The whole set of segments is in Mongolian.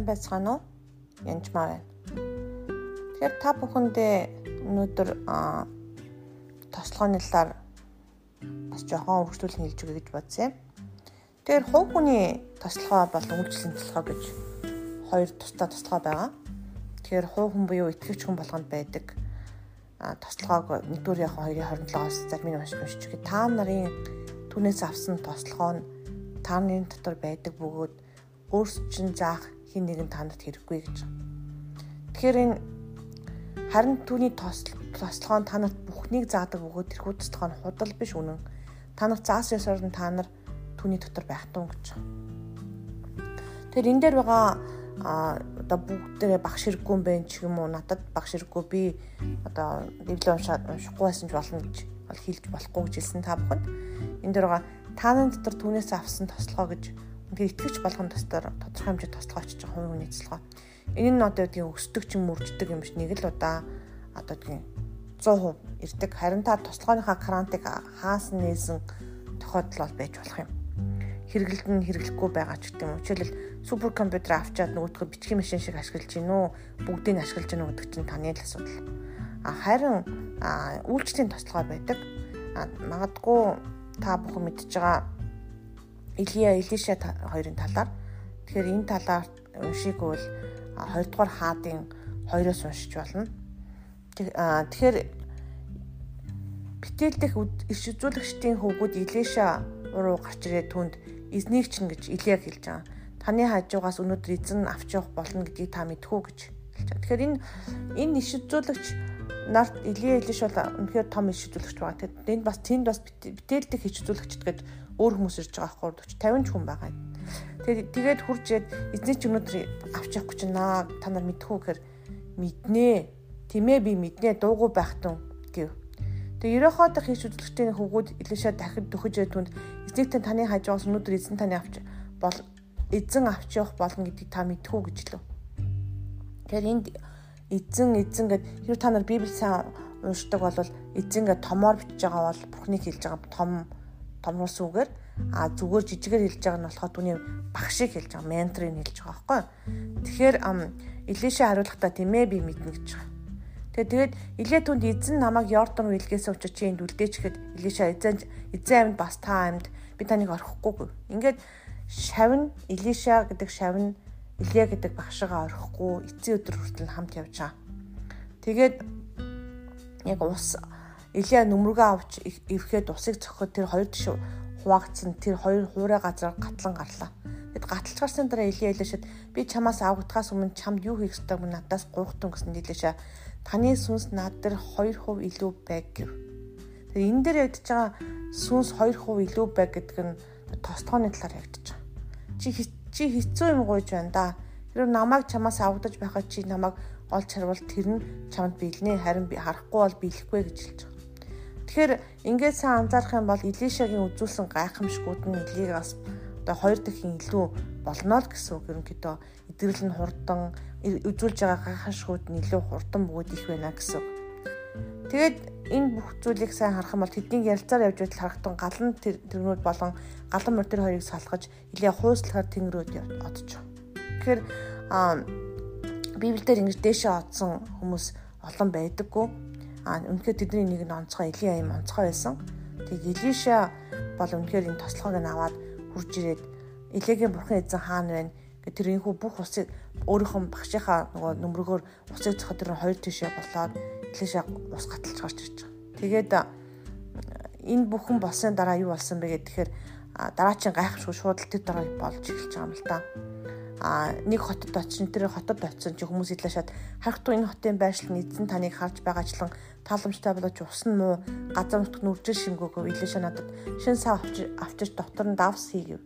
сайн байцгаана уу? Янжмаа байна. Тэгэхээр та бүхэндээ өнөөдөр тослогооны талаар бас жоохон үргэлжлүүлэн хэлж өгье гэж бодсон юм. Тэгэхээр хувь хүний тослогоо болон үйлчлэлийн тослогоо гэж хоёр тусдаа тослогоо байгаа. Тэгэхээр хувь хүн буюу итгэвч хүн болгонд байдаг тослогоог нэгдүгээр яг 2027-оос зармын уншиж өгье. Та нарын түүнээс авсан тослогоо нь тааны дотор байдаг бөгөөд өөрсчин заах хин нэгэн танд хэрэггүй гэж. Тэгэхээр энэ харин түүний тослогоо та нарт бүхнийг заадаг бөгөөд тэрхүү тослогоо нь худал биш үнэн. Та нарт заасан ёсоор нь та нар түүний дотор байх тун гэж. Тэгэхээр энэ дээр байгаа а одоо бүгдээрээ багш хэрэггүй юм байна ч юм уу надад багш хэрэггүй би одоо библийг уншаад уншихгүй байсан ч болно гэж бол хэлж болохгүй гэж хэлсэн та бүхэнд энэ дээр байгаа тааны дотор түүнээс авсан тослогоо гэж ингээ итгэвч болгон тостоор тодорхой хэмжээ тослогоо очиж байгаа хувийн хүний тослогоо. Энэ нь одоо тийм өсдөг ч юм үрждэг юм биш нэг л удаа одоо тийм 100% ирдэг. Харин та тослогооныхаа крантыг хаас нээсэн тохиолдол бол байж болох юм. Хэрэглэлд нь хэрэглэхгүй байгаа ч гэдэг юм. Жишээлбэл супер компьютер авчаад нөгөөдгөө бичгийн машин шиг ашиглаж гин үү, бүгдийг ашиглаж гин үү гэдэг чинь таны л асуудал. А харин үйлчлэлийн тослогоо байдаг. Магадгүй та бүхэн мэдж байгаа Илия Илиша хоёрын талаар. Тэгэхээр энэ талаар уншигвал 2 дугаар хаадын 2-оос уншиж болно. Тэгэхээр битэл дэх иш үзүүлэгчдийн хөвгүүд Илиша руу гарч ирээд түнд эзнийг чинь гэж Илияг хэлж байгаа. Таны хажуугаас өнөөдөр эзэн авч явах болно гэдгийг та мэдхүү гэж хэлж байгаа. Тэгэхээр энэ энэ иш үзүүлэгч нарт Илия Илиш бол үнэхээр том иш үзүүлэгч байгаа. Тэгэхээр энд бас тэнд бас битэл дэх иш үзүүлэгчд гэдэг өөр хүмүүс ирж байгаа байхгүй 40 50 ч хүн байгаа. Тэгээд тэгээд хуржээд эзний ч өнөөдөр авч явахгүй чинь наа та нар мэдхүү гэхээр мэднэ. Тимээ би мэднэ дуугүй байх тун гэв. Тэгээ ерөөхөө дах хийш үзүүлэгчдийн хөвгүүд илээшээ дахид дөхөж түнд эзнийг таны хажуугаас өнөөдөр эзэн таны авч бол эзэн авч явах болно гэдгийг та мэдхүү гэж лөө. Тэгэхээр энд эзэн эзэн гэд хэрэг та нар библи сайн уншдаг бол эзэн гэд томоор бичиж байгаа бол бурхныг хэлж байгаа том томруулсан үгээр а зүгээр жижигээр хэлж байгаа нь болохоор түүний багшийг хэлж байгаа менторыг хэлж байгаа байхгүй. Тэгэхээр Илишэ хариулахдаа тийм ээ би мэднэ гэж байгаа. Тэгээд тэгээд Илээ түнд эзэн намайг Йордан руу илгээсэн учраас чи энд үлдээч гэхэд Илишэ эзэн эзэн амьд бас та амьд би таныг орхихгүйгүй. Ингээд шавн Илиша гэдэг шавн Илия гэдэг багшигаа орхихгүй эцсийн өдөр хүртэл хамт байгаа. Тэгээд яг ус Илия нүмергээ авч ирэхэд усыг цохоход тэр хоёр тиш хуваагдсан тэр хоёр хуурай газар гатлан гарлаа. Тэгэд гаталж гарсан дараа Илия Илишэд би чамаас авагдахаас өмнө чамд юу хийх ёстойг надаас гуйхтун гэсэн Илишэ таны сүнс над дээр 2% илүү байг гэв. Тэгээ энэ дээр ядж байгаа сүнс 2% илүү байг гэдэг нь тостгооны талаар ядж байгаа. Чи чи хэцүү юм гуйж байна да. Тэр намайг чамаас авагдаж байхад чи намайг олж харвал тэр нь чамд биелнэ харин харахгүй бол биелэхгүй гэж хэлж байгаа. Тэгэхээр ингээд сайн анзаарах юм бол Илишагийн үзүүлсэн гайхамшгууд нь Илийг бас одоо хоёр дахин илүү болно л гэсэн үг ерөнхийдөө идэвхрэл нь хурдан үзүүлж байгаа гайхамшгууд нь илүү хурдан бөгөөд их байна гэсэн. Тэгээд энэ бүх зүйлийг сайн харах юм бол тэдний ярилцаар явж байтал харахтун галан тэрнүүд болон галан мөр тэр хоёрыг салгаж Илия хуйслахаар тэнгэрүүд одчих. Тэгэхээр Библиэлд ингэж дээшээ одсон хүмүүс олон байдаггүй А үнэхээр тэдний нэг нь онцгой Илия юм онцгой байсан. Тэг Илиша бол үнэхээр энэ тослогоог нь аваад хурж ирээд Илиагийн бурхан эзэн хаана байна гэ тэр инхүү бүх усыг өөрийнхөө багшийнхаа нөгөө нөмрөгөөр усыг зохиод тэр хоёр тишээ болоод Илиша ус гаталж гарч ирж байгаа. Тэгээд энэ бүхэн болсон дараа юу болсон бэ гэхээр дараачийн гайхамшгүй шууд л тэр дараа болж эхэлж байгаа юм л да а нэг хотод очин тэр хотод очисон чи хүмүүс идлээ шат харахтуу энэ хотын байршил нь эзэн таныг харж байгаачлан тааламжтай болооч ус нь муу газар нутг нүржил шингөөгөө илээшээ надад шин сав авчиж дотор нь давс хийгэв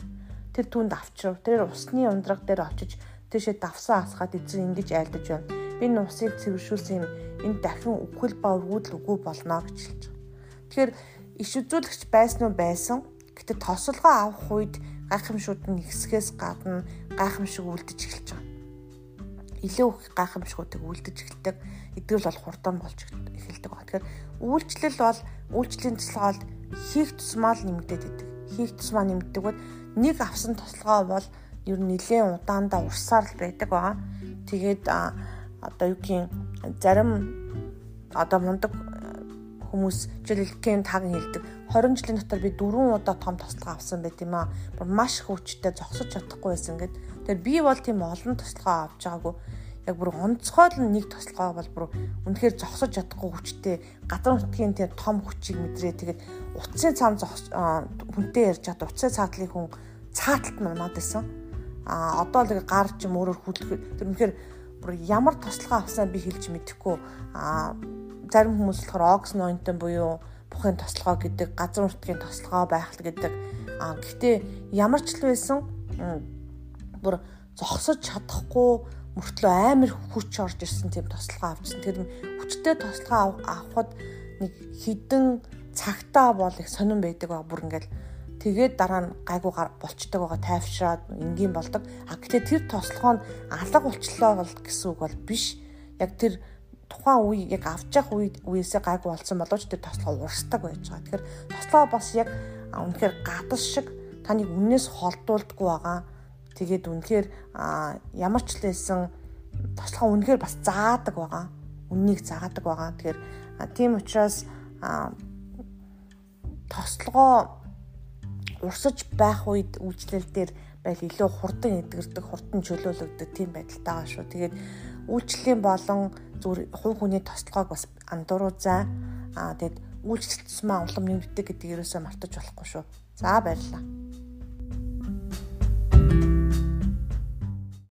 тэр түнд авчрав тэр усны ундраг дээр очиж тийшээ давсан асгаад эзэн ингэж айлдаж байна энэ усыг цэвэршүүлсэн юм энэ дахин үхэл ба өргүүдл үгүй болно гэж хэлж байгаа тэгэхээр иш үзүүлэгч байсан уу байсан гэтээ тосолгоо авах үед гайхамшууд нь ихсгээс гадна гайхамшиг үлдэж эхэлж байгаа. Илүү их гайхамшгуудыг үлдэж эхэлдэг. Эдгэл бол хурдан болж эхэлдэг. Тэгэхээр үйлчлэл бол үйлчлэлийн туслахад хийх тусмаа л нэмэгдээд идэг. Хийх тусмаа нэмэгдэг бол нэг авсан тослогоо бол ер нь нэлээд удаандаа урсаар л байдаг байгаа. Тэгээд одоо юу гин зарим одоо мундаг хүмүүс жишээлбэл таг хэлдэг 20 жилийн дотор би 4 удаа том тослогоо авсан байт юм аа. Маш хүчтэй зогсож чадахгүй байсан гэд. Тэгэхээр би бол тийм олон тослогоо авч байгаагүй. Яг бүр онцгой л нэг тослогоо бол бүр үнэхээр зогсож чадахгүй хүчтэй гадар нутгийн тийм том хүчийг мэдрээ. Тэгээд утсын зогс хүнтэй ярьж чад утсын цаатлын хүн цааталт нь унаад байсан. А одоо л гар ч юм өөрөөр хөдөлгөх тэр үнэхээр бүр ямар тослогоо авсан би хэлж мэдэхгүй. А зарим хүмүүс болохоор Ox Nointen буюу бухын тослогоо гэдэг газар нутгийн тослогоо байх л гэдэг. А гэхдээ ямар ч л байсан бүр зогсож чадахгүй мөртлөө амар хүч орж ирсэн тийм тослогоо авчихсан. Тэр хүчтэй тослогоо авахд нэг хідэн цагтаа бол их сонирн байдаг ба бүр ингээл тэгээд дараа нь гайгүй болчдөг байгаа тайвшраад энгийн болдог. А гэтээ тэр тослогоо нь алга болчлоо бол гэсэн үг бол биш. Яг тэр тухайн үе яг авч явах үе үеэсээ гайгүй болсон боловч тэр тослогоо урсдаг байж байгаа. Тэгэхээр тослогоо бас яг үнэхээр гадас шиг таныг үннээс холдуулдаггүй байгаа. Тэгээд үнэхээр ямар ч л байсан тослогоо үнэхээр бас заадаг байгаа. Үннийг заадаг байгаа. Тэгэхээр тийм учраас тослогоо урсаж байх үед үйлчлэл дээр байл илүү хурдан эдгэрдэг, хурдан чөлөөлөгдөг тийм байдалтай байгаа шүү. Тэгээд үйлчлэлийн болон зүгээр хувь хүний тослогоог бас андууруу зай. Аа тэгэд үйлчлэлтс маа улам нэмэгддэг гэдгийг ерөөсөө мартаж болохгүй шүү. За баярлалаа.